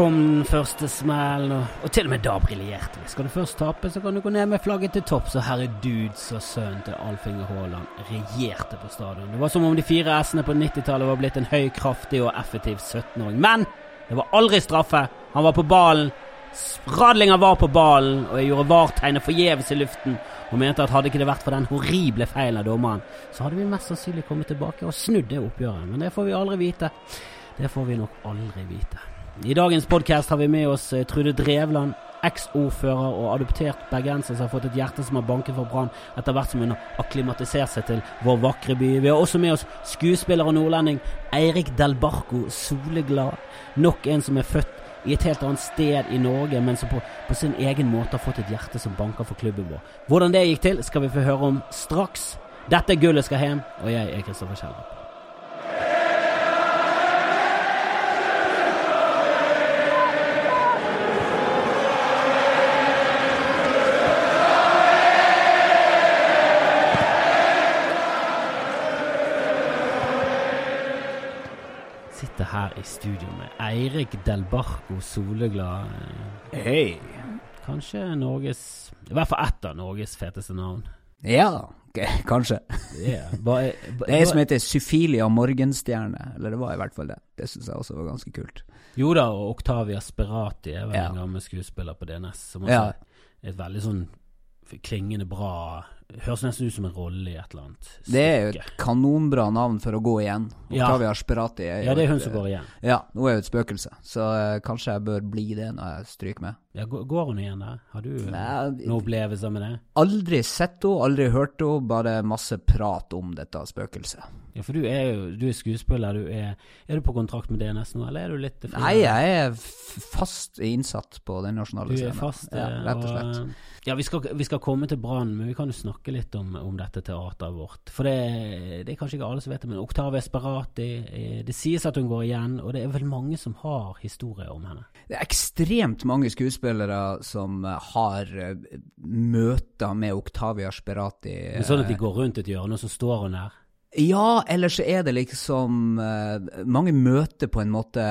Kom den første smellen, og, og til og med da briljerte vi. Skal du først tape, så kan du gå ned med flagget til topps, og herre dudes og sønnen til Alfinger Haaland regjerte på stadion. Det var som om de fire S-ene på 90-tallet var blitt en høy, kraftig og effektiv 17-åring. Men det var aldri straffe. Han var på ballen. Radlinger var på ballen, og jeg gjorde VAR-tegnet forgjeves i luften og mente at hadde ikke det vært for den horrible feilen av dommeren, så hadde vi mest sannsynlig kommet tilbake og snudd det oppgjøret. Men det får vi aldri vite. Det får vi nok aldri vite. I dagens podkast har vi med oss eh, Trude Drevland, Eksordfører og adoptert bergenser som har fått et hjerte som har banket for Brann etter hvert som hun har akklimatisert seg til vår vakre by. Vi har også med oss skuespiller og nordlending Eirik Del Barco Soleglad. Nok en som er født i et helt annet sted i Norge, men som på, på sin egen måte har fått et hjerte som banker for klubben vår. Hvordan det gikk til, skal vi få høre om straks. Dette gullet skal hjem, og jeg er Kristoffer Kjellrup. I studio med Eirik Delbarco Soleglad. Hei. Kanskje Norges I hvert fall ett av Norges feteste navn. Ja, kanskje. Bare, Det er ei som heter Syfilia Morgenstjerne. Eller det var i hvert fall det. Det syns jeg også var ganske kult. Jo da, og Octavia Sperati er vel Ja. en gammel skuespiller på DNS. Som også Ja. er et veldig sånn klingende bra Høres nesten ut som en rolle i et eller annet Det er jo et kanonbra navn for å gå igjen. Ja. Octavia Sperati er jo Ja, det er hun et, som går igjen. Ja, nå er jo et spøkelse. Så uh, kanskje jeg bør bli det når jeg stryker med. Ja, går hun igjen der? Har du eh, Nei, noen opplevelser med det? Aldri sett henne, aldri hørt henne, bare masse prat om dette spøkelset. Ja, for du er jo du er skuespiller. Du er, er du på kontrakt med DNS nå, eller er du litt Nei, jeg er fast innsatt på den nasjonale scenen. Du er scenen. fast, ja, eh, rett og slett. Og, Ja, vi skal, vi skal komme til Brann, men vi kan jo snakke litt om, om dette teateret vårt. For det, det er kanskje ikke alle som vet det, men Octavia Sperati eh, Det sies at hun går igjen, og det er vel mange som har historier om henne. Det er ekstremt mange skuespillere som eh, har møter med Octavia Sperati. Men sånn at de går rundt et hjørne, og så står hun der. Ja, eller så er det liksom eh, Mange møter på en måte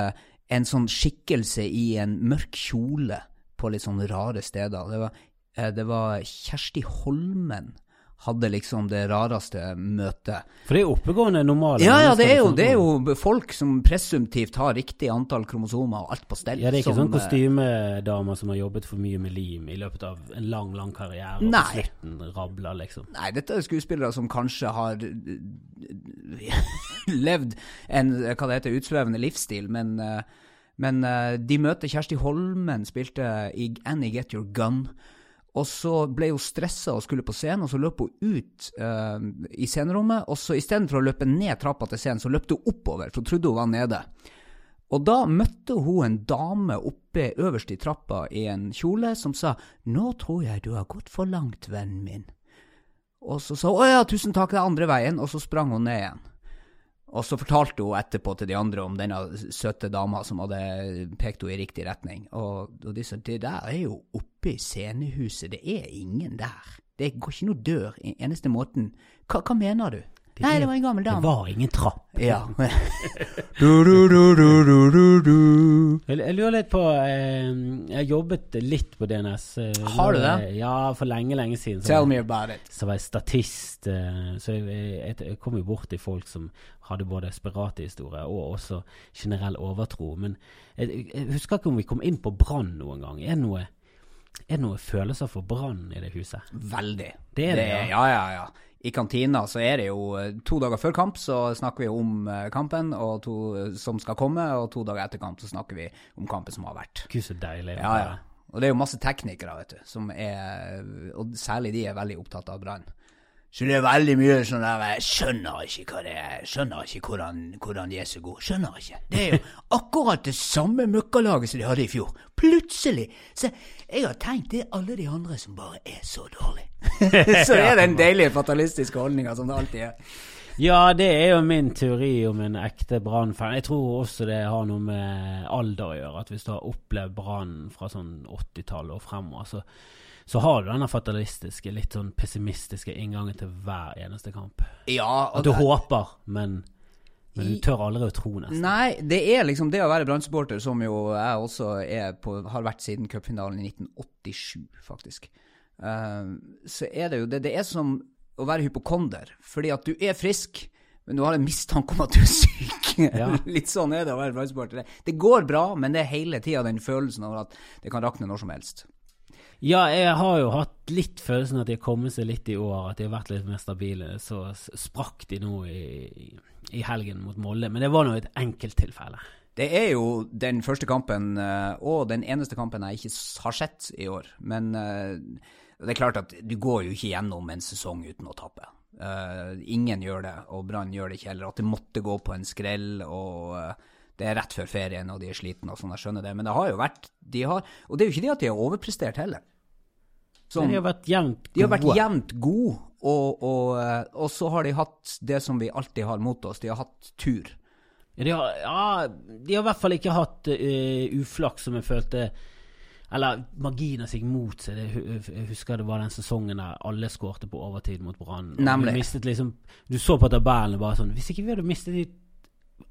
en sånn skikkelse i en mørk kjole på litt sånn rare steder. Det var, eh, det var Kjersti Holmen hadde liksom det rareste møtet. For det er oppegående, normale Ja, ja, det er, jo, det er jo folk som presumptivt har riktig antall kromosomer og alt på stell. Ja, det er ikke som, sånn eh, kostymedamer som har jobbet for mye med lim i løpet av en lang, lang karriere, og Nei. på slutten rabler, liksom. Nei, dette er skuespillere som kanskje har levd en hva det heter, utsvevende livsstil, men, eh, men eh, de møter Kjersti Holmen, spilte i Annie Get Your Gun. Og så ble hun stressa og skulle på scenen, og så løp hun ut uh, i scenerommet. Og så istedenfor å løpe ned trappa til scenen, så løpte hun oppover, for hun trodde hun var nede. Og da møtte hun en dame oppe øverst i trappa i en kjole som sa 'Nå tror jeg du har gått for langt, vennen min'. Og så sa hun 'Å ja, tusen takk, det er andre veien', og så sprang hun ned igjen. Og så fortalte hun etterpå til de andre om denne søte dama som hadde pekt henne i riktig retning. Og, og de sa 'Det der er jo oppe i scenehuset, det er ingen der'. Det går ikke noe dør. i Eneste måten Hva, hva mener du? Nei, det var en gammel Det var ingen trapp. Ja. du, du, du, du, du, du, du. Jeg, lurer litt på eh, Jeg jobbet litt på DNS. eh, Har du det? jeg- Ja, for lenge, lenge siden. Tell me about it. Så var jeg statist, eh, så jeg, jeg, jeg kom jo bort til folk som hadde både desperate historier og også generell overtro. Men jeg, jeg husker ikke om vi kom inn på Brann noen gang. Er det noe, er det noen følelser for Brann i det huset? Veldig. Det er det, ja. ja. Ja, ja, I kantina så er det jo eh, to dager før kamp så snakker vi om eh, kampen og to, eh, som skal komme, og to dager etter kamp så snakker vi om kampen som har vært. Gud, så deilig. Ja, ja. Og det er jo masse teknikere, vet du, som er Og særlig de er veldig opptatt av Brann. Så det er veldig mye sånn der Jeg skjønner ikke hva det er. Skjønner ikke hvordan, hvordan de er så gode. Skjønner ikke. Det er jo akkurat det samme møkkalaget som de hadde i fjor. Plutselig. Så jeg har tenkt det er alle de andre som bare er så dårlige. så det er den deilige fatalistiske holdninga som det alltid er. Ja, det er jo min teori om en ekte Brann-fan. Jeg tror også det har noe med alder å gjøre. At hvis du har opplevd Brann fra sånn 80-tallet og fremover, så, så har du denne fatalistiske, litt sånn pessimistiske inngangen til hver eneste kamp. Ja, At du håper, men Men du tør aldri å tro, nesten. Nei, det er liksom det å være Brann-supporter, som jo jeg også på, har vært siden cupfinalen i 1987, faktisk. Uh, så er det jo det, det er som å være hypokonder, fordi at du er frisk, men du har en mistanke om at du er syk. Ja. Litt sånn er det å være. Det, det går bra, men det er hele tida den følelsen av at det kan rakne når som helst. Ja, jeg har jo hatt litt følelsen at de har kommet seg litt i år, at de har vært litt mer stabile. Så sprakk de nå i, i helgen mot Molde, men det var nå et enkelttilfelle. Det er jo den første kampen, eh, og den eneste kampen jeg ikke har sett i år. Men eh, det er klart at du går jo ikke gjennom en sesong uten å tape. Eh, ingen gjør det, og Brann gjør det ikke heller. At det måtte gå på en skrell, og det er rett før ferien, og de er slitne og sånn, jeg skjønner det. Men det har jo vært de har, Og det er jo ikke det at de har overprestert heller. Men de har vært jevnt gode. de har vært jevnt gode, og, og, eh, og så har de hatt det som vi alltid har mot oss. De har hatt tur. De har, ja, de har i hvert fall ikke hatt uh, uflaks som jeg følte Eller magien av seg mot seg. Jeg husker det var den sesongen der alle skårte på overtid mot Brann. Nemlig. vi liksom Du så på tabellen bare sånn Hvis ikke vi hadde mistet de,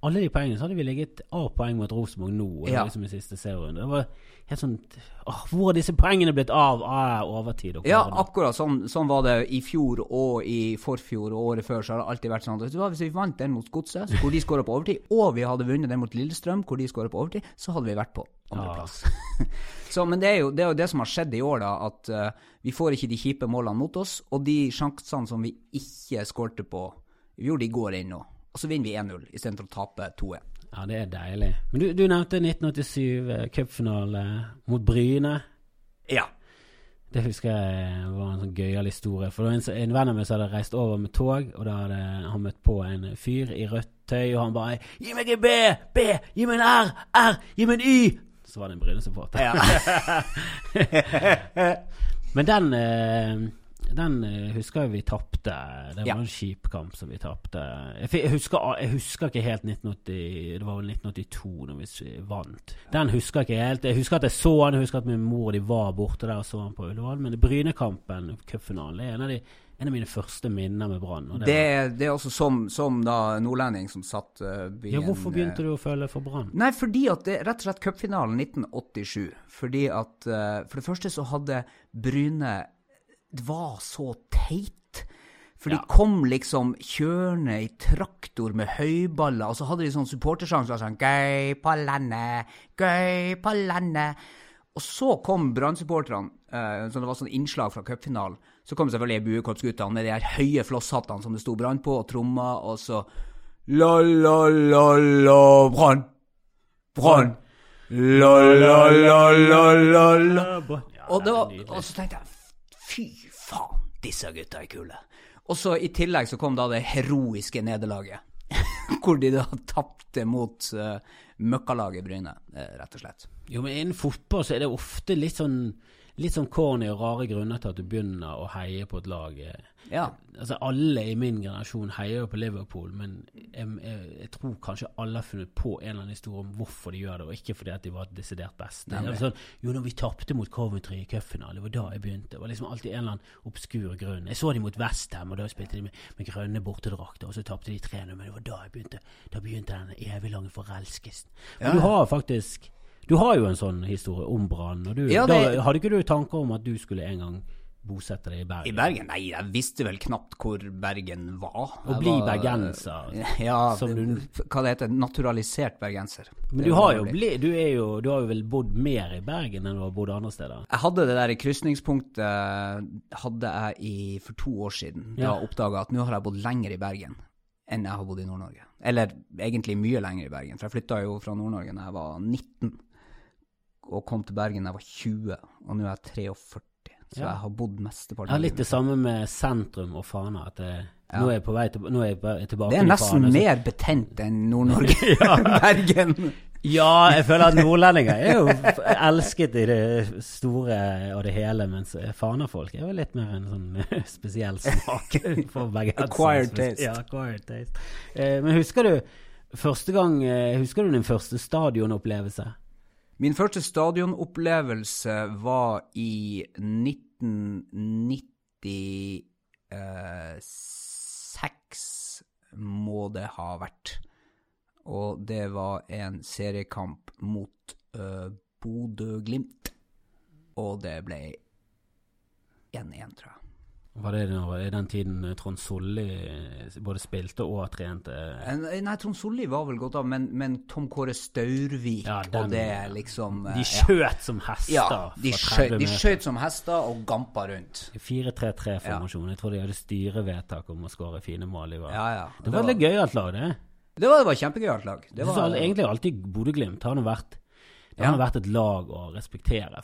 alle de poengene, så hadde vi ligget A-poeng mot Rosenborg nå. Og Ja. liksom i siste serierunde. Det var helt sånn åh, Hvor har disse poengene blitt av? Ah, overtid og Ja, akkurat sånn, sånn var det i fjor og i forfjor og året før. Så har det alltid vært sånn at Hvis vi vant den mot Godset, hvor de skåra på overtid, og vi hadde vunnet den mot Lillestrøm, hvor de skåra på overtid, så hadde vi vært på andreplass. så, men det er, jo, det er jo det som har skjedd i år, da. At uh, vi får ikke de kjipe målene mot oss, og de sjansene som vi ikke skårte på vi gjorde de går inn nå. Og så vinner vi 1-0 istedenfor å tape 2-1. Ja, det er deilig. Men du, du nevnte 1987 eh, cupfinale mot Bryne. Ja. Det husker jeg var en sånn gøyal historie. For en, en venn av meg hadde reist over med tog, og da hadde han møtt på en fyr i rødt tøy, og han bare 'Gi meg en B! B! Gi meg en R! R! Gi meg en Y!' Så var det en Bryne-supporter. ja. Men den eh, den eh, husker jeg vi tapte. Det var Ja. en kjip kamp som vi tapte. Jeg, jeg, husker, jeg husker ikke helt 1980 Det var vel 1982 når vi vant. Den husker jeg ikke helt. Jeg husker at jeg så den, jeg husker at min mor og de var borte der og så den på Ullevål. Men Brynekampen, cupfinalen, er en av, de, en av mine første minner med Brann. det Det, er- det er også som, som nordlending som satt uh, ja, hvorfor begynte du å føle for Brann? Nei, fordi at det rett og slett cupfinalen 1987. Fordi at eh, For det første så hadde Bryne var så teit. For Ja. de kom liksom kjørende i traktor med høyballer, og så hadde de sånn supportersang som var sånn Gøy på landet, gøy på landet. Og så kom Brann-supporterne, eh, så det var sånn innslag fra cupfinalen. Så kom selvfølgelig buekorpsguttene med de her høye flosshattene som det sto Brann på, og tromma, og så La, la, la, la, Brann. Brann. La, la, la, la, la, la. Og, det det var, nydelig. og så tenkte jeg fy faen, disse gutta er kule. Og så i tillegg så kom da det heroiske nederlaget. Hvor de da tapte mot uh, møkkalaget Bryne, eh, rett og slett. Jo, men innen fotball så er det ofte litt sånn Litt sånn corny og rare grunner til at du begynner å heie på et lag. Ja. Altså Alle i min generasjon heier jo på Liverpool, men jeg, jeg, jeg tror kanskje alle har funnet på en eller annen historie om hvorfor de gjør det, og ikke fordi at de var desidert best. Er sånn, jo, når vi tapte mot Coventry i cupfinalen, det var da jeg begynte. Det var liksom alltid en eller annen obskur grunn. Jeg så de mot Westham, og da spilte de med, med grønne bortedrakter, og så tapte de 3-0, men det var da jeg begynte. Da begynte den eviglange forelskelsen. Ja. Du har faktisk Du har jo en sånn historie om Brann, Ja, det- da hadde ikke du tanker om at du skulle en gang bosette deg i Bergen? I Bergen? Nei, jeg visste vel knapt hvor Bergen var. Å bli var- bergenser. Ja, Som du- hva det heter Naturalisert bergenser. Men du har jo bli, du, er jo, du har jo vel bodd mer i Bergen enn du har bodd andre steder? Jeg hadde det der krysningspunktet hadde jeg i, for to år siden. Da Ja. oppdaga at nå har jeg bodd lenger i Bergen enn jeg har bodd i Nord-Norge. Eller egentlig mye lenger i Bergen, for jeg flytta jo fra Nord-Norge da jeg var 19. Og kom til Bergen da jeg var 20, og nå er jeg 43. Så Ja. jeg har bodd mesteparten har litt det samme med sentrum og Fana. At det, Ja. nå er jeg på vei til, nå er jeg tilbake Det er nesten Fana, mer betent enn Nord-Norge. Bergen. Ja, jeg føler at nordlendinger er jo elsket i det store og det hele, mens Fana-folk er jo litt mer en sånn spesiell smak for bergensere. Acquired taste. Ja, acquired taste. Eh, men husker du gang eh, Husker du din første stadionopplevelse? Min første stadionopplevelse var i 1996, må det ha vært. og det var en seriekamp mot uh, Bodø-Glimt. Og det ble 1-1, tror jeg. Var det i den tiden Trond Solli både spilte og trente? Nei, Trond Solli var vel godt av, men, men Tom Kåre Staurvik Ja, den- og det liksom De ja. skjøt som hester Ja, de skjøt, de skjøt som hester og gampa rundt. 4-3-3-formasjon. Jeg tror de hadde styrevedtak om å skåre fine mål. i var. Ja, ja. Det var et gøyalt lag, det. det var, det var kjempegøyalt lag. Det var, al- egentlig alltid Bodø-Glimt har nå vært Det har ja. vært et lag å respektere.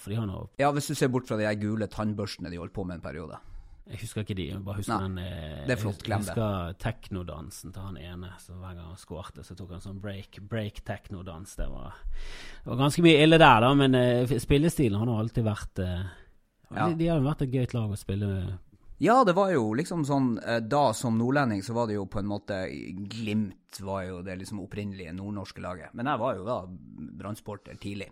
Ja, hvis du ser bort fra de gule tannbørstene de holdt på med en periode. Jeg husker ikke de, jeg bare husker Nei, den eh, det er flott, glem husker teknodansen til han ene. Så hver gang han skårte, så tok han sånn break, break teknodans. Det var, det var ganske mye ille der, da, men eh, spillestilen har nå alltid vært eh, Ja. de, de har jo vært et gøyt lag å spille med. Ja, det var jo liksom sånn Da som nordlending så var det jo på en måte Glimt var jo det liksom opprinnelige nordnorske laget. Men jeg var jo da brannsporter tidlig.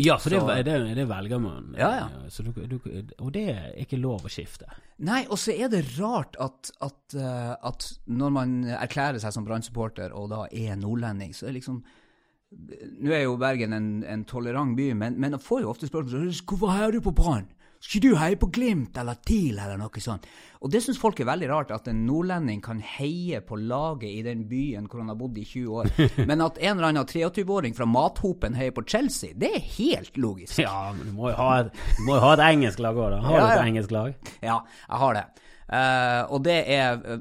Ja, for Så- det, det, det velger man. Ja, ja. eh, Så du, du, og det er ikke lov å skifte. Nei, og så er det rart at, at, eh, at når man erklærer seg som brannsupporter og da er nordlending, så er liksom Nå er jo Bergen en, en tolerant by, men, men jeg får jo ofte spørsmål hvorfor heier du på Brann? Skal du heie på Glimt eller TIL eller noe sånt? Og det syns folk er veldig rart, at en nordlending kan heie på laget i den byen hvor han har bodd i 20 år, men at en eller annen 23-åring fra Mathopen heier på Chelsea, det er helt logisk. Ja, men du må jo ha et, jo ha et engelsk lag òg, da. Har Ja, du et engelsk lag? Ja, jeg har det. Uh, og det er eh,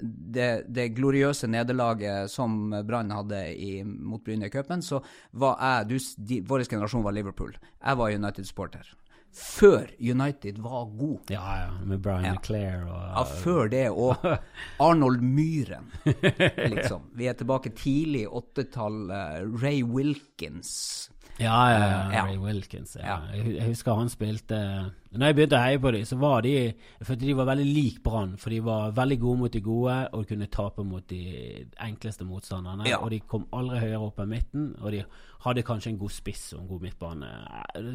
det, det gloriøse nederlaget som Brann hadde i, mot Bryne i cupen, så var jeg du, de, Vår generasjon var Liverpool. Jeg var United-sporter. Før United var god. Ja, ja. Med Brian Ja. McClair og Ja, før det og Arnold Myhren, liksom. Vi er tilbake tidlig 80-tall. eh, Ray Wilkins. Ja, ja, ja. Eh, ja. Ray Wilkins. Ja. Jeg, husker han spilte Når jeg begynte å heie på dem, så var de Jeg følte de var veldig lik Brann, for de var veldig gode mot de gode, og kunne tape mot de enkleste motstanderne. Og de kom aldri høyere opp enn midten, og de hadde kanskje en god spiss og en god midtbane.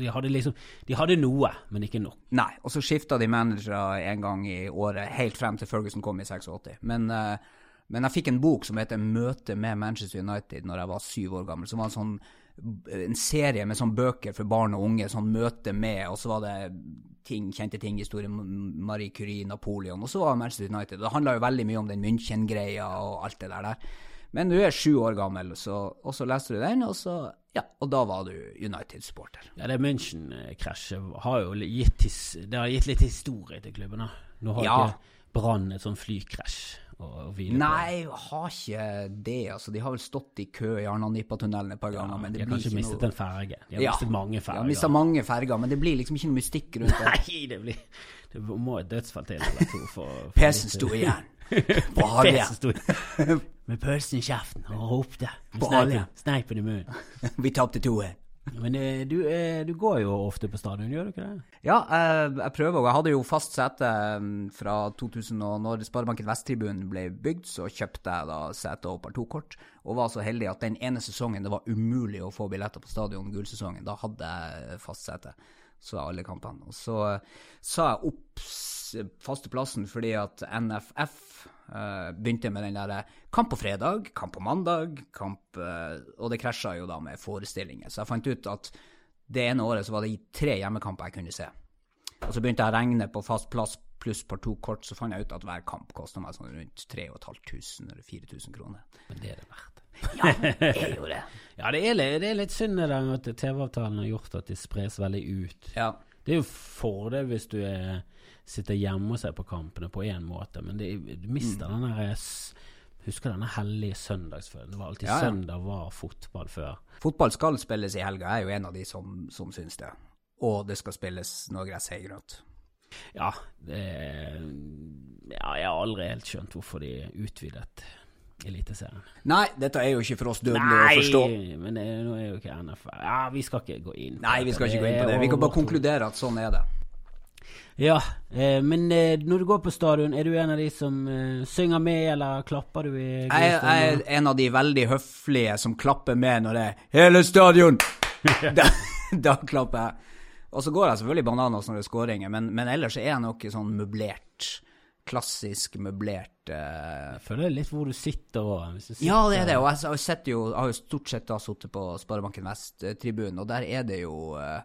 De hadde liksom De hadde noe, men ikke nok. Nei, og så skifta de managere en gang i året, helt frem til Ferguson kom i 86. Men, uh men jeg fikk en bok som heter 'Møte med Manchester United' når jeg var syv år gammel. Som var en sånn en serie med sånn bøker for barn og unge, sånn møte med, og så var det ting, kjente ting, historie, M- Marie Curie, Napoleon, og så var Manchester United. Det handla jo veldig mye om den München-greia og alt det der der. Men du er sju år gammel, så, og så leste du den, og så Ja, og da var du United-supporter. Ja, det München-krasjet har jo gitt, det har gitt litt historie til klubben. da. Nå har Ja. ikke Brann et sånn flykrasj å, å hvile på. Nei, har ikke det. altså. De har vel stått i kø i Arnanipa-tunnelen et par ganger. men de har blir kanskje ikke mistet noe... en ferge. De har Ja, mistet mange De ferger. har mistet mange ferger, men det blir liksom ikke noe mystikk rundt det. Nei, det blir Det må et dødsfall til eller to for for Pesen sto igjen. På halja. Med pølsen i kjeften og ropte. Med sneipen- i munnen. Vi tapte 2-1. Men eh, du, eh, du går jo ofte på stadion, gjør du ikke det? Ja, jeg, jeg prøver. og Jeg hadde jo fast sete fra 2000, og når Sparebanken Vest-tribunen ble bygd, så kjøpte jeg da sete og partokort, og var så heldig at den ene sesongen det var umulig å få billetter på stadion, gullsesongen, da hadde jeg fast sete. Så alle kampene. Og så eh, sa jeg opp fasteplassen faste plassen fordi at NFF eh, begynte med den derre kamp på fredag, kamp på mandag, kamp eh, Og det krasja jo da med forestillinger. Så jeg fant ut at det ene året så var det tre hjemmekamper jeg kunne se. Og så begynte jeg å regne på fast plass pluss par to kort, så fant jeg ut at hver kamp kosta meg sånn rundt 3500 eller 4000 kroner. Men det er det verdt. Ja, det er jo det. Ja, det er, litt- det er litt synd at TV-avtalen har gjort at de spres veldig ut. Ja. Det er jo fordel hvis du er, sitter hjemme og se på kampene på én måte, men det, du mister Mm. den derre Husker denne hellige søndagsfølelsen? Det var alltid Ja, ja. søndag var fotball før. Fotball skal spilles i helga, jeg er jo en av de som, som syns det. Og det skal spilles når gresset er grønt. Ja, det, ja, jeg har aldri helt skjønt hvorfor de utvidet Eliteserien. Nei, dette er jo ikke for oss dødelige å forstå. Nei, men det, nå er jo ikke NFL Ja, vi skal ikke gå inn på Nei, vi skal ikke gå inn på det. Vi kan bare konkludere at sånn er det. Ja, eh, men eh, når du går på stadion, er du en av de som eh, synger med, eller klapper du i Jeg, jeg er en av de veldig høflige som klapper med når det er 'hele stadion'! da, da klapper jeg. Og så går jeg selvfølgelig bananas når det er skåringer, men, men ellers er jeg nok sånn møblert. klassisk møblert eh, Jeg føler er litt hvor du sitter òg. Ja, det er det. Og jeg, har jo, jeg har jo stort sett da sittet på Sparebanken Vest-tribunen, og der er det jo eh,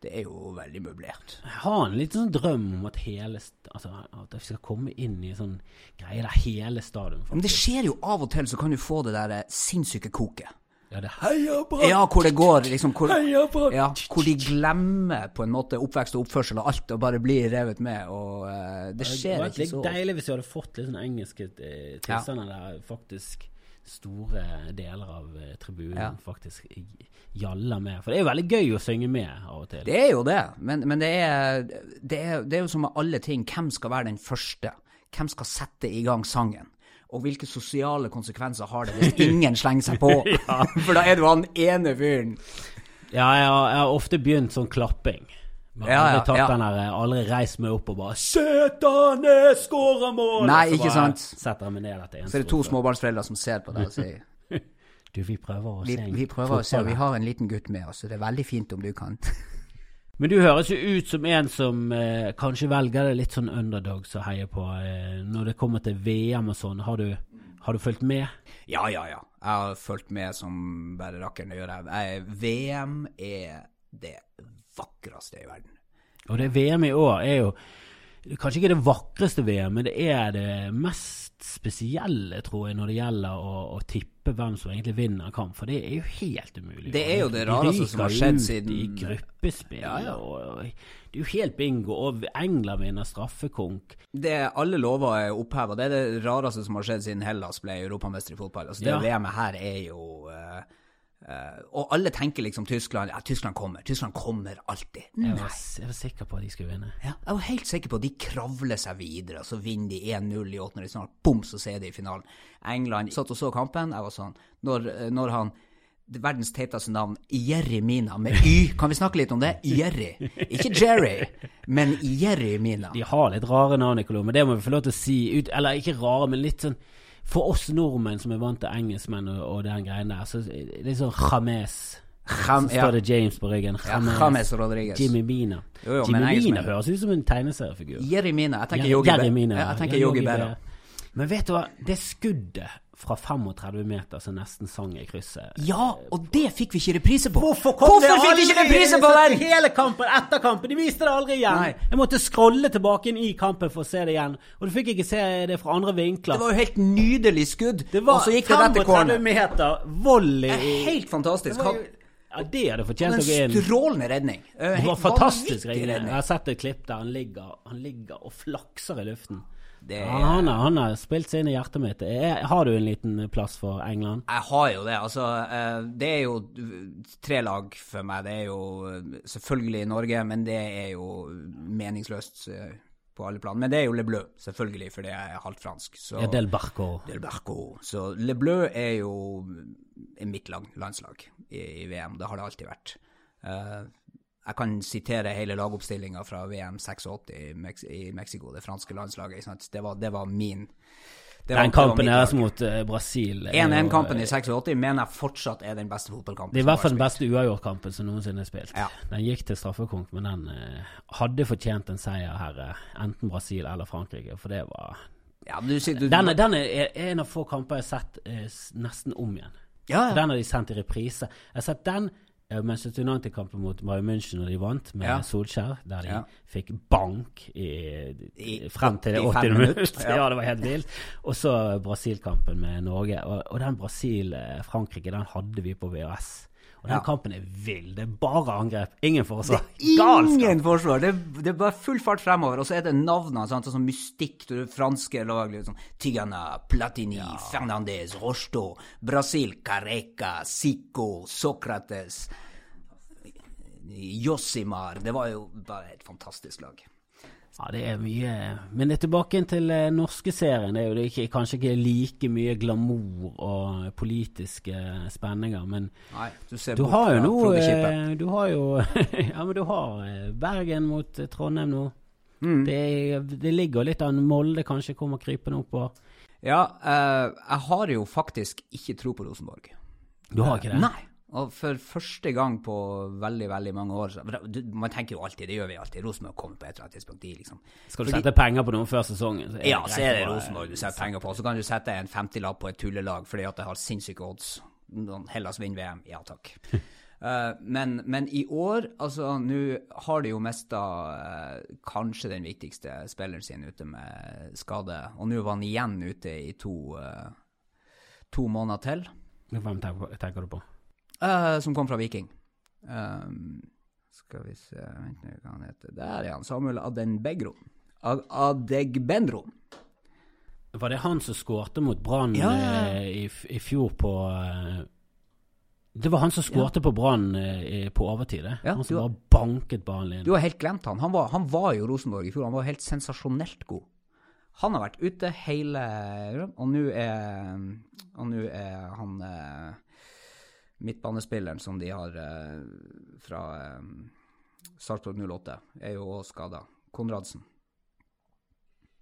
Det er jo veldig møblert. Jeg har en liten sånn drøm om at hele Altså at jeg skal komme inn i sånn greie der hele stadion Men det skjer jo av og til, så kan du få det der eh, sinnssyke koket. Ja, det heia bra! Ja, hvor det går liksom hvor, Heia Brann! ja, hvor de glemmer på en måte oppvekst og oppførsel og alt, og bare blir revet med. Og uh, det Det skjer ikke så. Det så deilig hvis vi hadde fått litt sånn engelske tilstander tilstander der faktisk store deler av eh, tribunen Ja. faktisk gjaller med. For det er jo veldig gøy å synge med av og til. Det er jo det, men, men det, er, det, er, det er jo som med alle ting. Hvem skal være den første? Hvem skal sette i gang sangen? Og hvilke sosiale konsekvenser har det hvis ingen slenger seg på? For da er du han ene fyren. Ja, jeg har, jeg har ofte begynt sånn klapping. Jeg Ja, har ja, aldri tatt ja. den der, aldri reist meg opp og bare deg skårer mål!' Nei, ikke sant. Setter jeg meg ned etter en Så er det to småbarnsforeldre som ser på deg og sier Du, vi prøver å vi, se vi prøver å se, vi har en liten gutt med oss, så det er veldig fint om du kan. Men du høres jo ut som en som eh, kanskje velger det litt sånn underdog å heie på. Eh, når det kommer til VM og sånn, har du, har du fulgt med? Ja, ja, ja. Jeg har fulgt med som bare rakkeren, gjør jeg. VM er det vakreste i verden. Og det VM i år er jo kanskje ikke det vakreste VM, men det er det mest spesielle, tror jeg, når det gjelder å, å tippe hvem som egentlig vinner en kamp. For det er jo helt umulig. Det er jo det rareste som har ryker skjedd ut siden- I gruppespill. Ja, ja. Og, det er jo helt bingo. Og England vinner straffekonk. Det alle lover er oppheva. Det er det rareste som har skjedd siden Hellas ble europamester i fotball. Altså, det Ja. VM-et her er jo eh, eh, Og alle tenker liksom Tyskland Ja, Tyskland kommer. Tyskland kommer alltid. Jeg var, jeg var sikker på at de skulle vinne. Ja, jeg var helt sikker på at de kravler seg videre, og så vinner de 1-0 i åttende snart. Bom, så ser de i finalen. England satt og så kampen. Jeg var sånn Når, når han verdens teiteste navn, Jerry Mina, med Y. Kan vi snakke litt om det? Jerry. Ikke Jerry, men Jerry Mina. De har litt rare navn, Nicolò, men det må vi få lov til å si. Ut, eller ikke rare, men litt sånn For oss nordmenn som er vant til engelskmenn og, og den greien der, så det er sånn James. Ham, Så står det James på ryggen. Ja, James Rodriguez. Jimmy Mina. Jo, jo, Jimmy Mina høres ut som en tegneseriefigur. Jerry Mina. Jeg tenker Yogi. Berra. Men vet du hva, det skuddet fra 35 meter som nesten sang i krysset Ja, og det fikk vi ikke reprise på. Hvorfor fikk vi ikke reprise på den?! Hele kampen etter kampen! De viste det aldri igjen! Nei. Jeg måtte scrolle tilbake inn i kampen for å se det igjen. Og du fikk ikke se det fra andre vinkler. Det var jo helt nydelig skudd, Det var og så gikk det rett til 35 meter volley Det i er Helt fantastisk. Det jo- Ja, det hadde fortjent En å gå inn. strålende redning. Det var fantastisk redning. redning. Jeg har sett et klipp der han ligger, han ligger og flakser i luften. Er, han, har, han har spilt seg inn i hjertet mitt. Er, har du en liten plass for England? jeg har jo det. Altså, eh, det er jo tre lag for meg. Det er jo eh, selvfølgelig Norge, men det er jo meningsløst eh, på alle plan. Men det er jo Le Bleu, selvfølgelig, fordi jeg er halvt fransk. Så Ja, Del Barco. Del Barco. Så Le Bleu er jo mitt landslag i, i VM. Det har det alltid vært. Jeg kan sitere hele lagoppstillinga fra VM 86 i, Mex i Mexico, det franske landslaget. Det, var, det var min det Den var kampen deres mot uh, Brasil er 1-1-kampen i 86 mener jeg fortsatt er den beste fotballkampen. Det er i hvert fall den beste uavgjort-kampen som noensinne er spilt. Ja. Den gikk til straffekonk, men den uh, hadde fortjent en seier her, uh, enten Brasil eller Frankrike, for det var. Ja, du, du, Den, er- den er en av få kamper jeg har sett eh, nesten om igjen. ja, ja. Den har de sendt i reprise. Jeg har sett den eh, Manchester United-kampen mot Bayern München når de vant, med Ja. Solskjær, der de Ja. fikk bank i, I frem til det 80. minutt. Ja. Ja, det var helt vilt. Og så Brasil-kampen med Norge. Og, og den Brasil-Frankrike, den hadde vi på VHS. Og den Ja. kampen er vill. Det er bare angrep, ingen forsvar. Galskap! Ingen forsvar. Det, det er bare full fart fremover, og så er det navnene. sånn, Sånn mystikk. det franske lag. Liksom. Tigana, Platini, Fernandez, Rosto, Brasil, Careca, Sico, Socrates. Josimar. Det var jo bare et fantastisk lag. Ja, det er mye Men det tilbake til eh, norske serien. Det er jo det ikke, kanskje ikke like mye glamour og politiske spenninger, men Nei, du ser du har jo nå eh, Du har jo Ja, men du har eh, Bergen mot eh, Trondheim nå. Mm. Det, det ligger litt av en Molde kanskje kommer krypende på. Ja, uh, jeg har jo faktisk ikke tro på Rosenborg. Du har ikke det? Nei. Og for første gang på veldig veldig mange år så, du, Man tenker jo alltid, det gjør vi alltid, Rosenborg kommer på et eller annet tidspunkt. De, liksom. Skal du Fordi- sette penger på noen før sesongen? Så Ja, så er det Rosenborg du setter penger på. Så kan du sette en 50-lapp på et tullelag fordi at det har sinnssyke odds. Hellas vinner VM. Ja takk. uh, men, men i år, altså nå har de jo mista kanskje den viktigste spilleren sin ute med skade. Og nå var han igjen ute i to, uh, to måneder til. Hvem tenker, tenker du på? Eh, som kom fra Viking. Um, skal vi se Vent nå, hva han heter. Der er han. Samuel Adenbegro. Ad Adegbenro. Var det han som skårte mot Brann Ja, ja, ja. eh, i, i fjor på Det var han som skårte på Brann på overtid. Ja, han som bare banket ballen inn. Du har helt glemt han. Han var, han var jo Rosenborg i fjor. Han var helt sensasjonelt god. Han har vært ute hele Og nå er, er han midtbanespilleren som de har eh, fra eh, Sarpsborg 08, er jo òg skada. Konradsen.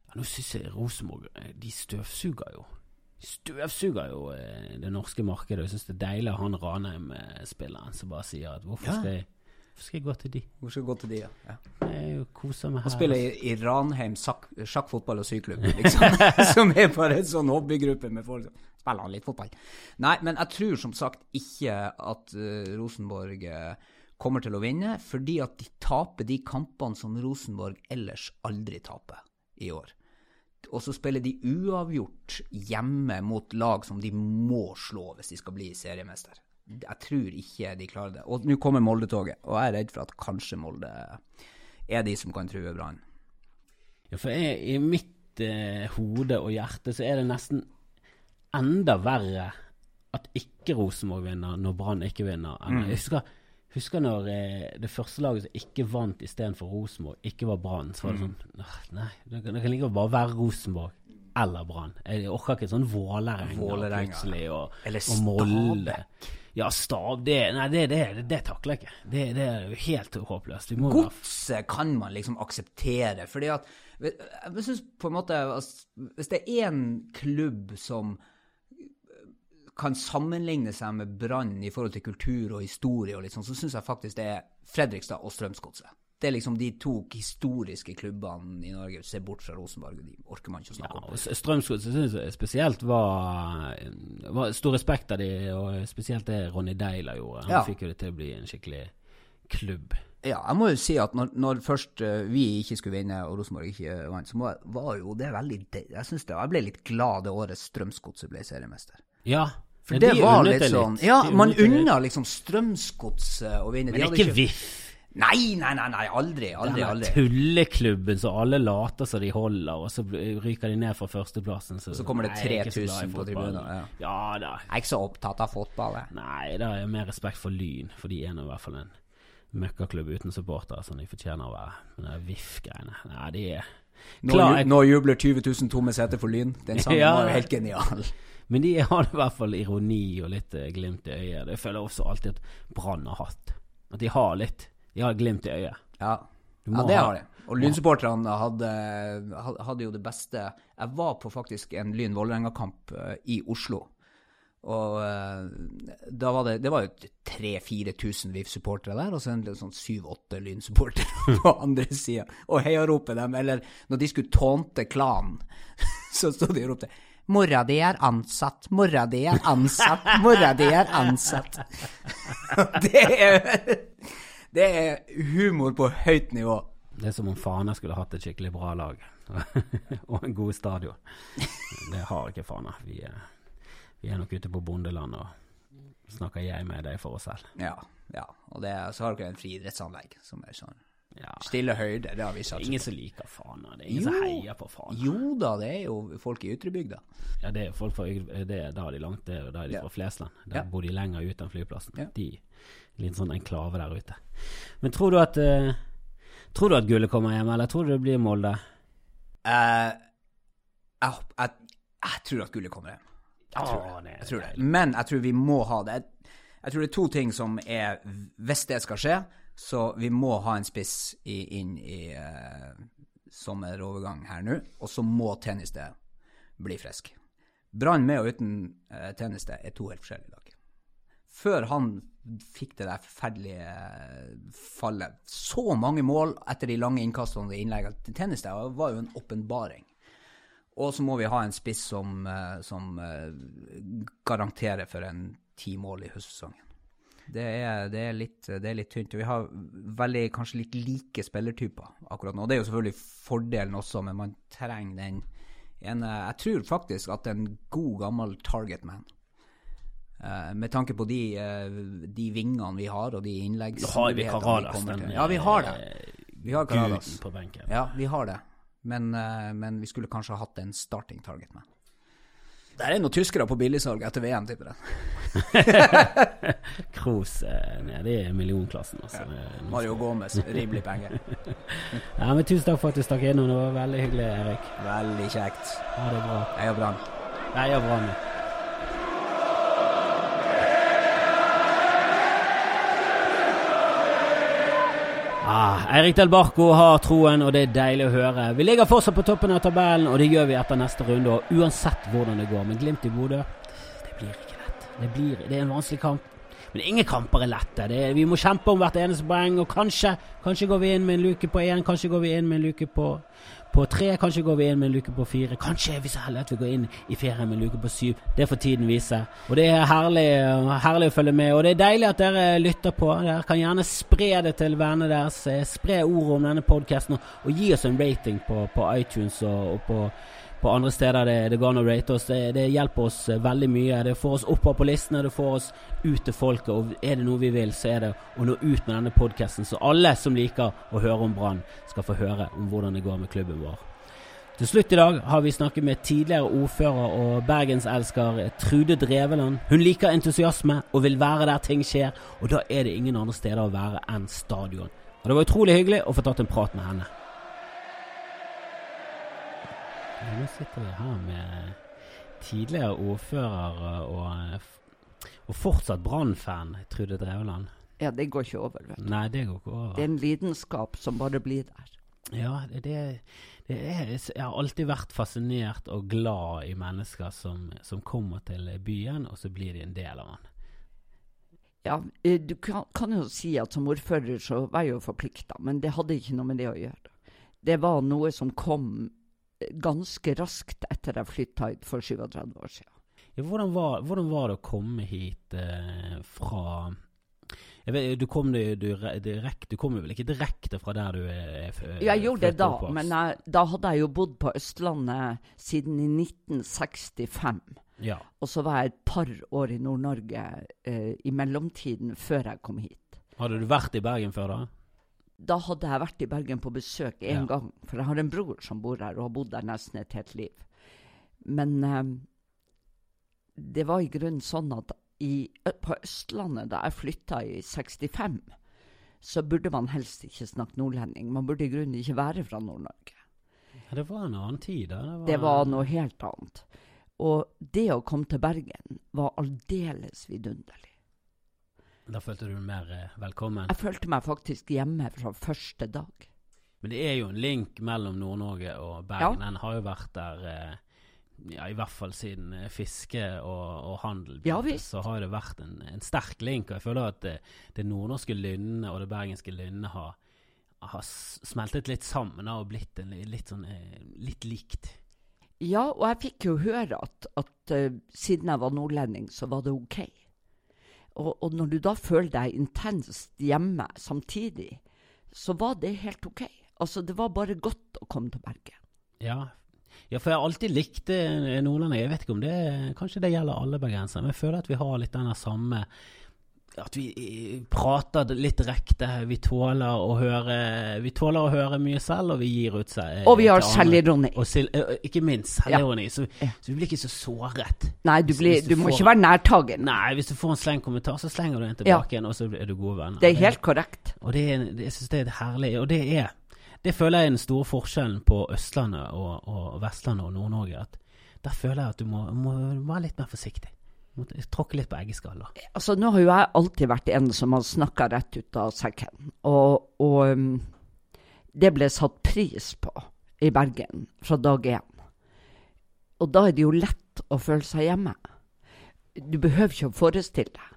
Ja, Nå syns jeg Rosenborg eh, De støvsuger jo. De støvsuger jo eh, det norske markedet. Jeg syns det er deilig å ha han Ranheim-spilleren som bare sier at hvorfor, skal, jeg, hvorfor skal jeg gå til de? Hvorfor skal jeg gå til de, ja? ja. Jeg jo koser meg her. Og spiller i, i Ranheim sjakk, sjakk, fotball og syklubb, liksom. som er bare en sånn hobbygruppe med folk som spiller han litt fotball. Nei, men jeg tror som sagt ikke at uh, Rosenborg uh, kommer til å vinne, fordi at de taper de kampene som Rosenborg ellers aldri taper i år. Og så spiller de uavgjort hjemme mot lag som de må slå hvis de skal bli seriemester. Jeg tror ikke de klarer det. Og nå kommer Molde-toget, og jeg er redd for at kanskje Molde er de som kan true Brann. Ja, for jeg, i mitt eh, hode og hjerte så er det nesten enda verre at ikke Rosenborg vinner når Brann ikke vinner. enn- Jeg husker, husker når eh, det første laget som ikke vant istedenfor Rosenborg, ikke var Brann. Så var det sånn «Åh, Nei, det kan, det kan like bare være Rosenborg eller Brann. Jeg orker ikke sånn Vålerenga Vålerenga, plutselig og, Eller Molde. Ja, Stav, det, nei, det, det, det, det takler jeg ikke. Det, det er jo helt håpløst. Godset kan man liksom akseptere, fordi at Jeg synes på en måte altså, Hvis det er én klubb som kan sammenligne seg med Brann i forhold til kultur og historie, og litt sånn, så syns jeg faktisk det er Fredrikstad og Strømsgodset. Det er liksom de to historiske klubbene i Norge. Se bort fra Rosenborg, de orker man ikke å Ja, snakke om. og Strømsgodset syns jeg spesielt var, var Stor respekt av de, og spesielt det Ronny Deila gjorde. Han Ja. fikk jo det til å bli en skikkelig klubb. Ja, jeg må jo si at når, når først eh, vi ikke skulle vinne og Rosenborg ikke vant, så jeg- var jo det veldig Jeg synes det, jeg ble litt glad det året Strømsgodset ble seriemester. Ja, For det de var litt sånn Ja, man unna liksom Strømsgodset å vinne. Men ikke VIF. Nei, nei, nei, nei, aldri, aldri. Denne aldri. tulleklubben så alle later som de holder, og så ryker de ned fra førsteplassen. Så, Så kommer det Nei, jeg er ikke så 3000 på tribunen, ja. Ja da. Jeg er ikke så opptatt av fotball, jeg. Nei, da er jeg mer respekt for Lyn, for de er nå i hvert fall en møkkaklubb uten supportere som de fortjener å være. Men det er VIF-greiene Nei, de er Nå, Klar, jeg- nå jubler 20 000 tomme seter for Lyn. Den sangen Ja. var jo helt genial. Men de har i hvert fall ironi og litt eh, glimt i øyet. Det føler jeg også alltid at Brann har hatt. At de har litt. Har glimt i øyet. Ja, ja det ha- har de. Og Lyn-supporterne hadde, hadde jo det beste Jeg var på faktisk en Lyn-Vålerenga-kamp eh, i Oslo. Og eh, da var det Det var jo 3000-4000 VIF-supportere der, og så en sånn 7-8 Lyn-supportere på andre sida. Og heiaropet dem, eller når de skulle tånte klanen, så stod de og ropte Mora di er ansatt, mora di er ansatt, mora di er ansatt. det er Det er humor på høyt nivå. Det er som om Fana skulle hatt et skikkelig bra lag. og en god stadion. Det har ikke Fana. Vi er, vi er nok ute på bondeland og snakker jeg med deg for oss selv. Ja, ja. Og det, så har dere en friidrettsanlegg som er sånn Ja. stille høyde. Det har vi er ingen som liker Fana. Det er ingen som heier på Fana. Jo da, det er jo folk i ytrebygda. Ja, det er folk fra det er, Da de langt, det er, da de Ja. fra Flesland. Der Ja. bor de lenger ut enn flyplassen. Ja. De Litt sånn enklave der ute. Men tror du at uh, Tror du at gullet kommer hjem, eller tror du det blir Molde? Uh, jeg, jeg, jeg tror at gullet kommer hjem. Jeg tror oh, det. Jeg tror det. Men jeg tror vi må ha det. Jeg tror det er to ting som er Hvis det skal skje, så vi må ha en spiss i, inn i uh, sommerovergang her nå. Og så må Tenniste bli frisk. Brann med og uten uh, Tenniste er to helt forskjellige lag. Før han fikk det der forferdelige eh, fallet. Så mange mål etter de lange innkastene og innleggene. Tennis der var jo en åpenbaring. Og så må vi ha en spiss som, eh, som uh, garanterer for en ti mål i høstsesongen. Det er, det, er litt, det er, litt, tynt. Vi har veldig, kanskje litt like spillertyper akkurat nå. Det er jo selvfølgelig fordelen også, men man trenger den ene Jeg tror faktisk at en god, gammel targetman uh, Med tanke på de, uh, de, vingene vi har, og de innleggsmulighetene vi Ja, vi har det. Vi har Karadas. på benken. Ja, vi har det. Men, men vi skulle kanskje ha hatt en starting target med. Det er noen tyskere på billigsalg etter VM, tipper jeg. Kroos nede i millionklassen. Altså. Ja. Mario Gomez, rimelig penger. ja, men Tusen takk for at du stakk innom. Det var veldig hyggelig, Erik. Veldig kjekt. Ha det bra. Heia Brann. Heia Brann. Eirik Del Barco har troen, og det er deilig å høre. Vi ligger fortsatt på toppen av tabellen, og det gjør vi etter neste runde. Og uansett hvordan det går. Men Glimt i Bodø, det blir ikke lett. Det, blir, det er en vanskelig kamp. Men ingen kamper er lette. Er, vi må kjempe om hvert eneste poeng, og kanskje, kanskje går vi inn med en luke på én, kanskje går vi inn med en luke på på tre. Kanskje går vi inn med en luke på fire. Kanskje er vi så heldige at vi går inn i ferien med en luke på syv. Det får tiden vise. Og Det er herlig, herlig, å følge med. Og det er deilig at dere lytter på. Dere kan gjerne spre det til vennene deres. Spre ordet om denne podkasten, og, og, gi oss en rating på, på iTunes og, og på på andre steder det, det går an å rate oss. Det, det, hjelper oss eh, veldig mye. Det får oss oppover på listene, det får oss ut til folket. Og er det noe vi vil, så er det å nå ut med denne podkasten, så alle som liker å høre om Brann, skal få høre om hvordan det går med klubben vår. Til slutt i dag har vi snakket med tidligere ordfører og bergenselsker Trude Dreveland. Hun liker entusiasme og vil være der ting skjer, og da er det ingen andre steder å være enn stadion. Og Det var utrolig hyggelig å få tatt en prat med henne. Nå sitter vi her med tidligere ordfører og, og fortsatt Brann-fan, Trude Drevland. Ja, det går ikke over. vet du. Nei, Det går ikke over. Det er en lidenskap som bare blir der. Ja, det, det er, jeg har alltid vært fascinert og glad i mennesker som, som, kommer til byen, og så blir de en del av den. Ja, eh, du kan, kan jo si at som ordfører så var jeg jo forplikta, men det hadde ikke noe med det å gjøre. Det var noe som kom ganske raskt etter jeg flytta hit for 37 år siden. Ja, hvordan, var, hvordan, var, det å komme hit eh, fra vet, du, kom, du, du, direkt, du kom vel ikke direkte fra der du er født? Jeg gjorde det da, men jeg, da hadde jeg jo bodd på Østlandet siden i 1965. Ja. Og så var jeg et par år i Nord-Norge eh, i mellomtiden før jeg kom hit. Hadde du vært i Bergen før da? Da hadde jeg vært i Bergen på besøk én ja. gang. For jeg har en bror som bor her, og har bodd der nesten et helt liv. Men eh, det var i grunnen sånn at i, på Østlandet, da jeg flytta i 65, så burde man helst ikke snakke nordlending. Man burde i grunnen ikke være fra Nord-Norge. Ja, det var en annen tid, da. Det var, det var noe helt annet. Og det å komme til Bergen var aldeles vidunderlig. Da følte du deg mer eh, velkommen? Jeg følte meg faktisk hjemme fra første dag. Men det er jo en link mellom Nord-Norge og Bergen. Ja. Den har jo vært der eh, ja, i hvert fall siden eh, fiske og, og handel begynte, ja, så har det vært en, en, sterk link. Og jeg føler at det, det nordnorske lynnet og det bergenske lynnet har, har, smeltet litt sammen og blitt en, litt, sånn, litt likt. Ja, og jeg fikk jo høre at, at uh, siden jeg var nordlending, så var det OK. Og, og, når du da føler deg intenst hjemme samtidig, så var det helt OK. Altså, det var bare godt å komme til Bergen. Ja. ja, for jeg har alltid likt Nordland. Jeg vet ikke om det Kanskje det gjelder alle bergensere, men jeg føler at vi har litt den samme at vi eh, prater litt direkte. Vi tåler å høre Vi tåler å høre mye selv, og vi gir ut seg. Og vi har selvironi. Eh, ikke minst selvironi. Ja. Så, så, vi blir ikke så såret. Nei, du, blir, du, du må får, ikke være nærtagen. Nei, hvis du får en sleng kommentar, så slenger du den tilbake igjen, og så er du gode venner. Det er helt korrekt. Og det er, jeg syns det er herlig. Og det er Det føler jeg er den store forskjellen på Østlandet og, og Vestlandet og Nord-Norge. At der føler jeg at du må, må være litt mer forsiktig. Tråkke litt på eggeskaller. Altså, nå har jo jeg alltid vært en som har snakka rett ut av sekken. Og, og um, det ble satt pris på i Bergen fra dag én. Og da er det jo lett å føle seg hjemme. Du behøver ikke å forestille deg.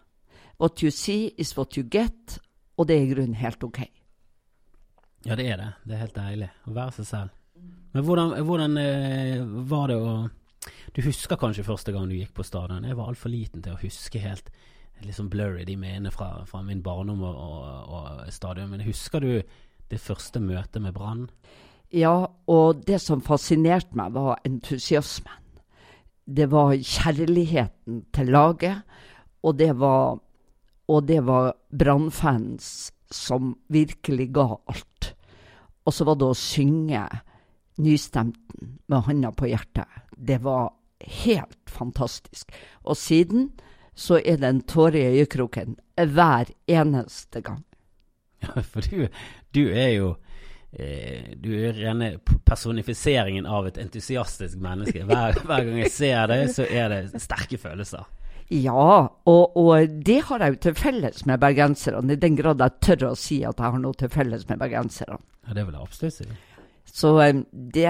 What you see is what you get, og det er i grunnen helt ok. Ja, det er det. Det er helt deilig å være seg selv. Men hvordan, hvordan eh, var det å Du husker kanskje første gang du gikk på stadion? Jeg var altfor liten til å huske helt sånn blurry de minnene fra, fra min barndom og, og, og stadion. Men husker du det første møtet med Brann? Ja, og det som fascinerte meg, var entusiasmen. Det var kjærligheten til laget, og det var, og det var Brann-fans som virkelig ga alt. Og så var det å synge nystemten med handa på hjertet. Det var helt fantastisk. Og siden så er det en tåre i øyekroken hver eneste gang. Ja, for du, du er jo eh, Du er rene personifiseringen av et entusiastisk menneske. Hver, hver gang jeg ser deg, så er det sterke følelser. Ja, og, og, det har jeg jo til felles med bergenserne, i den grad jeg tør å si at jeg har noe til felles med bergenserne. Ja, det vil jeg absolutt si. Så um, det,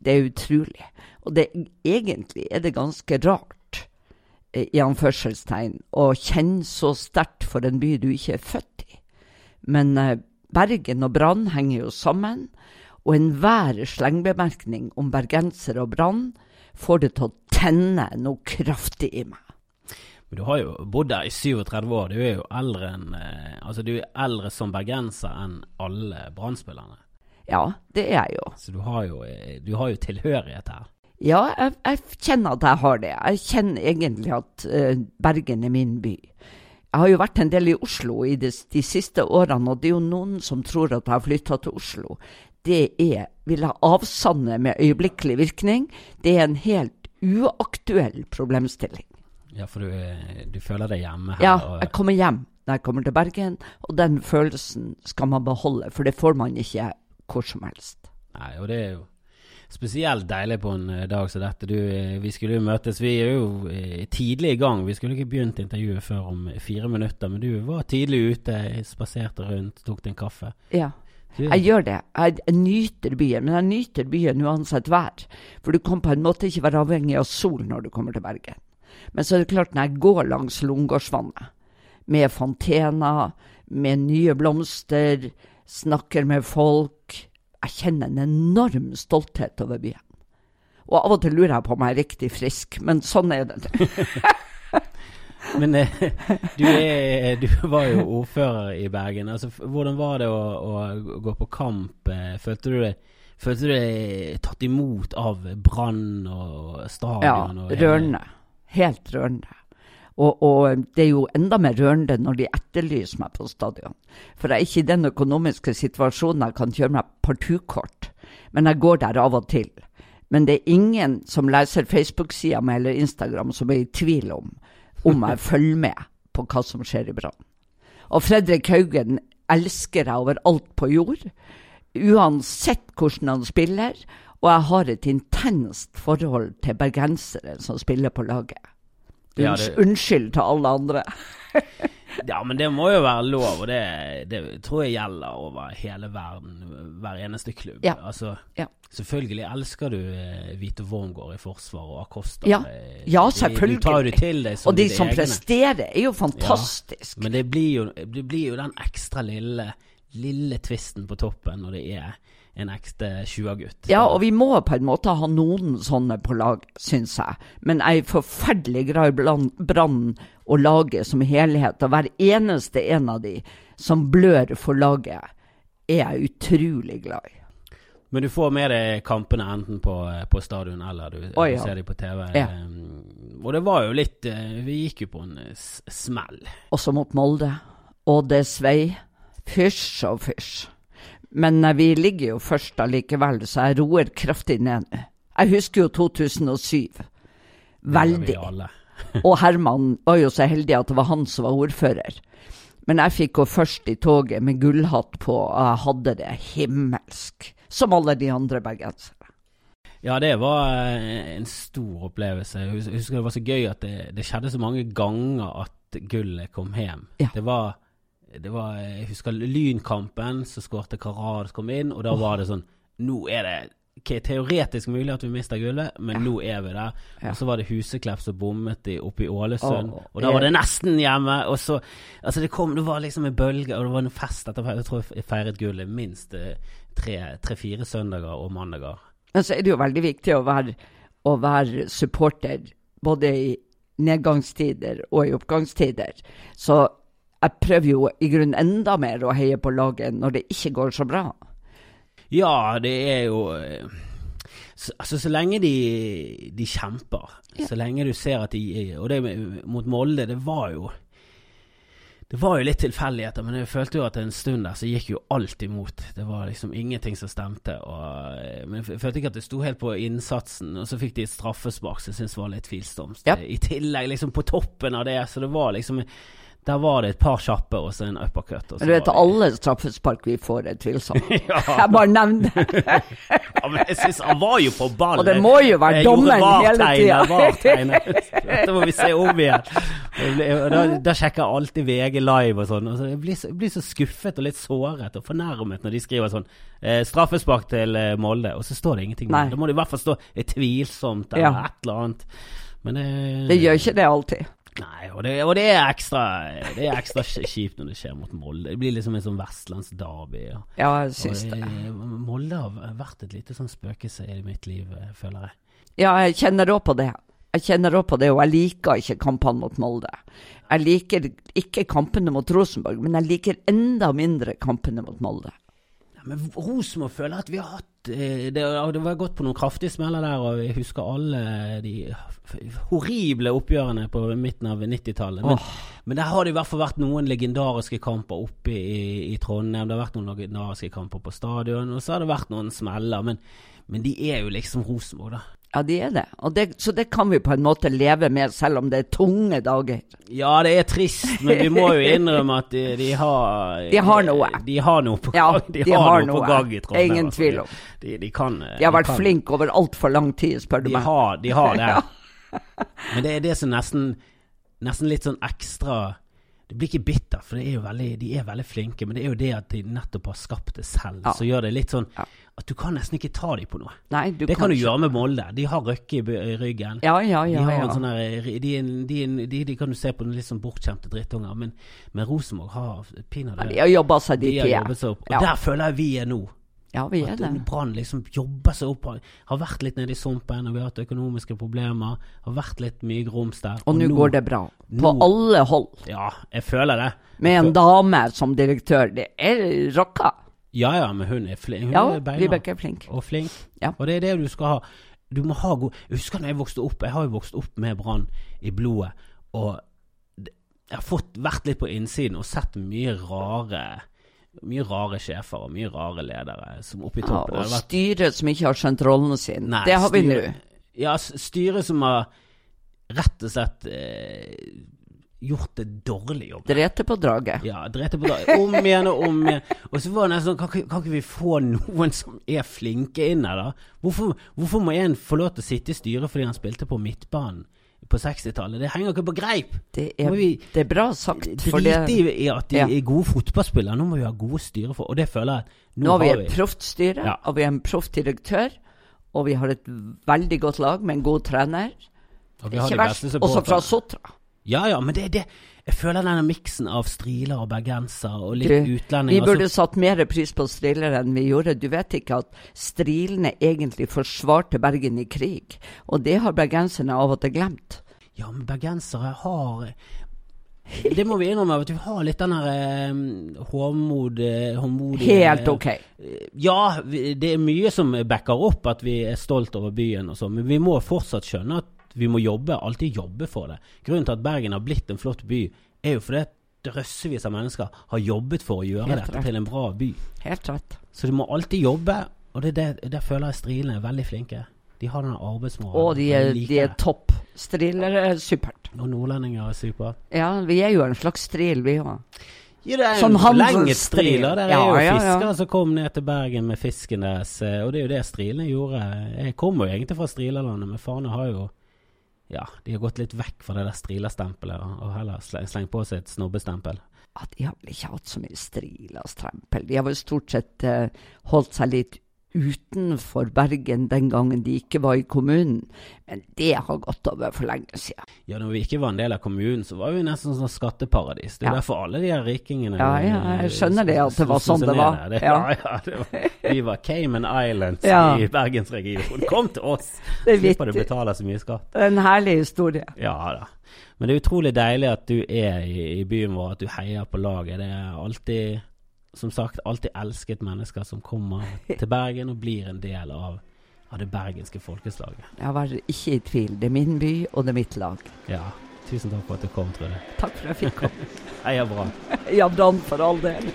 det, er utrolig. Og det, egentlig er det ganske rart, eh, i anførselstegn, å kjenne så sterkt for en by du ikke er født i. Men uh, Bergen og Brann henger jo sammen, og enhver slengbemerkning om bergenser og Brann får det til å tenne noe kraftig i meg. Men du har jo bodd der i 37 år. Du er jo eldre, enn, eh, altså du er eldre som bergenser enn alle Brann-spillerne. Ja, det er jeg jo. Så du har jo, eh, du har jo tilhørighet her. Ja, jeg, jeg, kjenner at jeg har det. Jeg kjenner egentlig at uh, Bergen er min by. Jeg har jo vært en del i Oslo i de, de siste årene, og det er jo noen som tror at jeg har flytta til Oslo. Det er, vil jeg avsanne med øyeblikkelig virkning, det er en helt uaktuell problemstilling. Ja, for du, du, føler deg hjemme her? Ja, jeg kommer hjem når jeg kommer til Bergen, og den følelsen skal man beholde, for det får man ikke hvor som helst. Nei, og det er jo spesielt deilig på en eh, dag som dette. Du, eh, vi skulle jo møtes, vi er jo eh, tidlig i gang. Vi skulle ikke begynt intervjuet før om fire minutter, men du var tidlig ute, spaserte rundt, tok deg en kaffe. Ja. Jeg gjør det. Jeg, nyter byen, men jeg nyter byen uansett vær. For du kan på en måte ikke være avhengig av sol når du kommer til Bergen. Men så er det klart, når jeg går langs Lungårdsvannet, med fontener, med nye blomster, snakker med folk Jeg kjenner en enorm stolthet over byen. Og av og til lurer jeg på om jeg er riktig frisk, men sånn er det. men eh, du, er, du, var jo ordfører i Bergen. Altså, hvordan var det å, å gå på kamp? Eh, følte du det Følte du deg tatt imot av Brann og stadion? Ja, rørende. Helt rørende. Og, og, det er jo enda mer rørende når de etterlyser meg på stadion. For jeg er ikke i den økonomiske situasjonen jeg kan kjøre meg partukort. Men jeg går der av og til. Men det er ingen som leser Facebook-sida mi eller Instagram som er i tvil om om jeg følger med på hva som skjer i Brann. Og Fredrik Haugen elsker jeg over alt på jord. Uansett hvordan han spiller. Og jeg har et intenst forhold til bergensere som spiller på laget. Ja, det... Unnskyld til alle andre. ja, men det må jo være lov, og det, det, tror jeg gjelder over hele verden. Hver eneste klubb. Ja. Altså, ja. Selvfølgelig elsker du Hvite Vito Wormgård i forsvar og Acosta. Ja, eh, ja selvfølgelig. Du tar jo til deg og de som egne. presterer, er jo fantastisk. Men det blir jo, det blir jo den ekstra lille, lille tvisten på toppen når det er en ekte 20-gutt. Ja, og vi må på en måte ha noen sånne på lag, syns jeg. Men jeg er forferdelig glad i Brann og laget som helhet. Og hver eneste en av de som blør for laget, er jeg utrolig glad i. Men du får med deg kampene enten på, på stadion eller du, oh, ja. ser dem på TV. Ja. Um, og det var jo litt eh, Vi gikk jo på en smell. Også mot Molde. Og det svei. Fysj og fysj. Men eh, vi ligger jo først allikevel, så jeg roer kraftig ned nå. Jeg husker jo 2007. Veldig. og Herman var jo så heldig at det var han som var ordfører. Men jeg fikk gå først i toget med gullhatt på, og jeg hadde det himmelsk. Som alle de andre bergensere. Ja, det var eh, en stor opplevelse. Jeg husker det var så gøy at det, det skjedde så mange ganger at gullet kom hjem. Ja. Det var det var, Jeg husker Lynkampen, så skårte Karad kom inn, og da var det sånn Nå er det okay, teoretisk mulig at vi mister gullet, men nå er vi der. Ja. Og så var det Huseklepp som bommet de oppe i Ålesund, oh, og da var det nesten hjemme. Og så Altså, det kom Det var liksom en bølge, og det var en fest etterpå. Jeg tror jeg feiret gullet minst eh, tre- tre-fire søndager og mandager. Men så er det jo veldig viktig å være, å være supporter både i nedgangstider og i oppgangstider. Så jeg prøver jo i grunnen enda mer å heie på laget når det ikke går så bra. Ja, det er jo eh, så, Altså, så lenge de, de kjemper, Ja. så lenge du ser at de Og det mot Molde, det var jo Det var jo litt tilfeldigheter, men jeg følte jo at en stund der så gikk jo alt imot. Det var liksom ingenting som stemte. Og, eh, men jeg følte ikke at det sto helt på innsatsen. Og så fikk de et straffespark som jeg syntes var litt tvilsomt. Ja. I tillegg, liksom på toppen av det, så det var liksom Der var det et par kjappe og så en uppercut. Og så du vet, det- alle straffespark vi får, er tvilsomme. Ja. Jeg bare nevner det. Ja, men jeg synes han var jo på ball. Og det må jo være dommeren hele tida. Dette må vi se om igjen. Da, da sjekker jeg alltid VG live og sånn. Og så jeg, blir så, jeg blir så skuffet og litt såret og fornærmet når de skriver sånn eh, 'Straffespark til eh, Molde', og så står det ingenting. Da må det i hvert fall stå eh, 'tvilsomt' eller Ja. et eller annet. Men det Det gjør ikke det alltid. Nei, og det, og det er ekstra Det er ekstra kjipt når det skjer mot Molde. Det blir liksom en sånn vestlandsderby. Ja. Ja, jeg syns det. Molde har vært et lite sånn spøkelse i mitt liv, eh, føler jeg. Ja, jeg kjenner òg på det. Jeg kjenner også på det, og jeg liker ikke kampene mot Molde. Jeg liker ikke kampene mot Rosenborg, men jeg liker enda mindre kampene mot Molde. Ja, men Rosenborg føler at vi har hatt eh, det, det var gått på noen kraftige smeller der, og jeg husker alle de horrible oppgjørene på midten av 90-tallet. Men, men der har det i hvert fall vært noen legendariske kamper oppe i, i Trondheim. Det har vært noen legendariske kamper på stadion, og så har det vært noen smeller. Men, men de er jo liksom Rosenborg, da. Ja, de er det. Det. Så det kan vi på en måte leve med, selv om det er tunge dager. Ja, det er trist, men vi må jo innrømme at de, de har De har noe. De, har noe på, Ja, de har noe, på gang i Trondheim. Ingen altså. tvil om. De, de kan De har vært flinke over altfor lang tid, spør du De meg. har, de har det. Men det er det som nesten Nesten litt sånn ekstra Det blir ikke bitter, for det er veldig, de er veldig flinke. Men det er jo det at de nettopp har skapt det selv, Ja. som gjør det litt sånn Ja. at du kan nesten ikke ta dem på noe. Nei, du det kan du gjøre med Molde. De har Røkke i, ryggen. Ja, ja, De ja. har ja. sånn der, de, de, de, de kan du se på litt sånn bortkjente drittunger, men, men Rosenborg har pinadø de har jobba seg dit de jobbet er. Og Ja. der føler jeg vi er nå. Ja, vi er At det. Brann liksom jobber seg opp. har- vært litt nede i sumpen, og vi har hatt økonomiske problemer. Har vært litt mye grums der. Og nå går det bra. På nå- alle hold. Ja, jeg føler det. Med en dame som direktør. Det er rocka. Ja ja, men hun er flink. Hun Ja, er Vibeke er flink. og flink. Ja. Og det er det du skal ha. Du må ha god Jeg husker da jeg vokste opp. Jeg har jo vokst opp med Brann i blodet. Og jeg har fått vært litt på innsiden og sett mye rare Mye rare sjefer og mye rare ledere som oppe i Ja, og vært- styret som ikke har skjønt rollen sin. Nei, det har vi nå. Ja, styret som har rett og slett eh, gjort det dårlig jobb. Drete på draget. Ja, drete på draget. Om igjen og om igjen. Og så var det nesten sånn, kan, kan ikke vi få noen som er flinke inn her, da? Hvorfor, hvorfor må en få lov til å sitte i styret fordi han spilte på midtbanen på 60-tallet? Det henger ikke på greip. Det er, det er bra sagt. Det, i at de Ja. er gode fotballspillere. Nå må vi ha gode styre for Og det føler jeg nå har vi et proft styre, Ja. og vi har en proff direktør. Og vi har et veldig godt lag med en god trener. og Også fra. Sotra. Ja ja, men det er det. Jeg føler denne miksen av striler og bergenser og litt Du, utlendinger Vi burde altså. satt mer pris på striler enn vi gjorde. Du vet ikke at strilene egentlig forsvarte Bergen i krig. Og det har bergenserne av og til glemt. Ja, men bergensere har Det må vi innrømme, at vi har litt den her eh, håmod eh, håndmodige Helt ok. Ja, det er mye som backer opp at vi er stolt over byen og sånn, men vi må fortsatt skjønne at vi må jobbe, alltid jobbe for det. Grunnen til at Bergen har blitt en flott by, er jo fordi at drøssevis av mennesker har jobbet for å gjøre Helt dette rett. til en bra by. Helt rett. Så du må alltid jobbe, og det det, der føler jeg Strilene er veldig flinke. De har den arbeidsmoralen. Og de er, Jeg de er topp. Strilere er supert. Og nordlendinger er supre. Ja, vi er jo en slags stril, vi òg. Ja, det er en stril. da. Er Ja, jo ja, ja. som kom ned til Bergen med fisken deres, eh, og det er jo det Strilene gjorde. Jeg kommer jo egentlig fra Strilalandet, men Fane har jo Ja, de har gått litt vekk fra det der Strila-stempelet og heller sle- slengt på seg et snobbestempel. At de har vel ikke hatt så mye strilastempel. De har vel stort sett uh, holdt seg litt utenfor Bergen den gangen de ikke var i kommunen. Men det har gått over for lenge siden. Ja, når vi ikke var en del av kommunen, så var vi nesten sånn skatteparadis. Det er Ja. derfor alle de her rikingene Ja, ja, jeg skjønner det, at det var sånn det var. Det, Ja. ja, det var. Vi var Cayman Islands i bergensregionen. Kom til oss! Det er Slipper du å betale så mye skatt. Det er en herlig historie. Ja da. Men det er utrolig deilig at du er i, i byen vår, at du heier på laget. Det er alltid, som sagt, alltid elsket mennesker som kommer til Bergen og blir en del av, av det bergenske folkeslaget. Jeg var ikke i tvil. Det er min by, og det er mitt lag. Ja. Tusen takk for at du kom, Trude. Takk for at jeg fikk komme. Heia Brann. Ja, Brann for all del.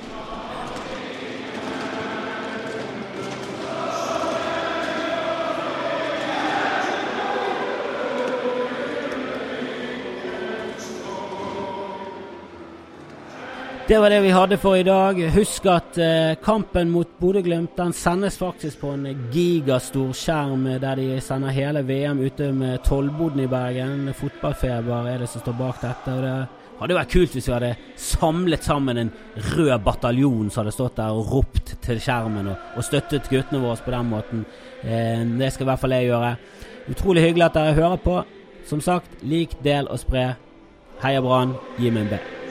Det var det vi hadde for i dag. Husk at eh, kampen mot Bodø-Glimt sendes faktisk på en gigastor skjerm eh, der de sender hele VM ute med Tollboden i Bergen. Fotballfeber er det som står bak dette. og Det hadde vært kult hvis vi hadde samlet sammen en rød bataljon som hadde stått der og ropt til skjermen og, støttet guttene våre på den måten. Eh, det skal i hvert fall jeg gjøre. Utrolig hyggelig at dere hører på. Som sagt, lik, del og spre. Heia Brann, gi meg en B.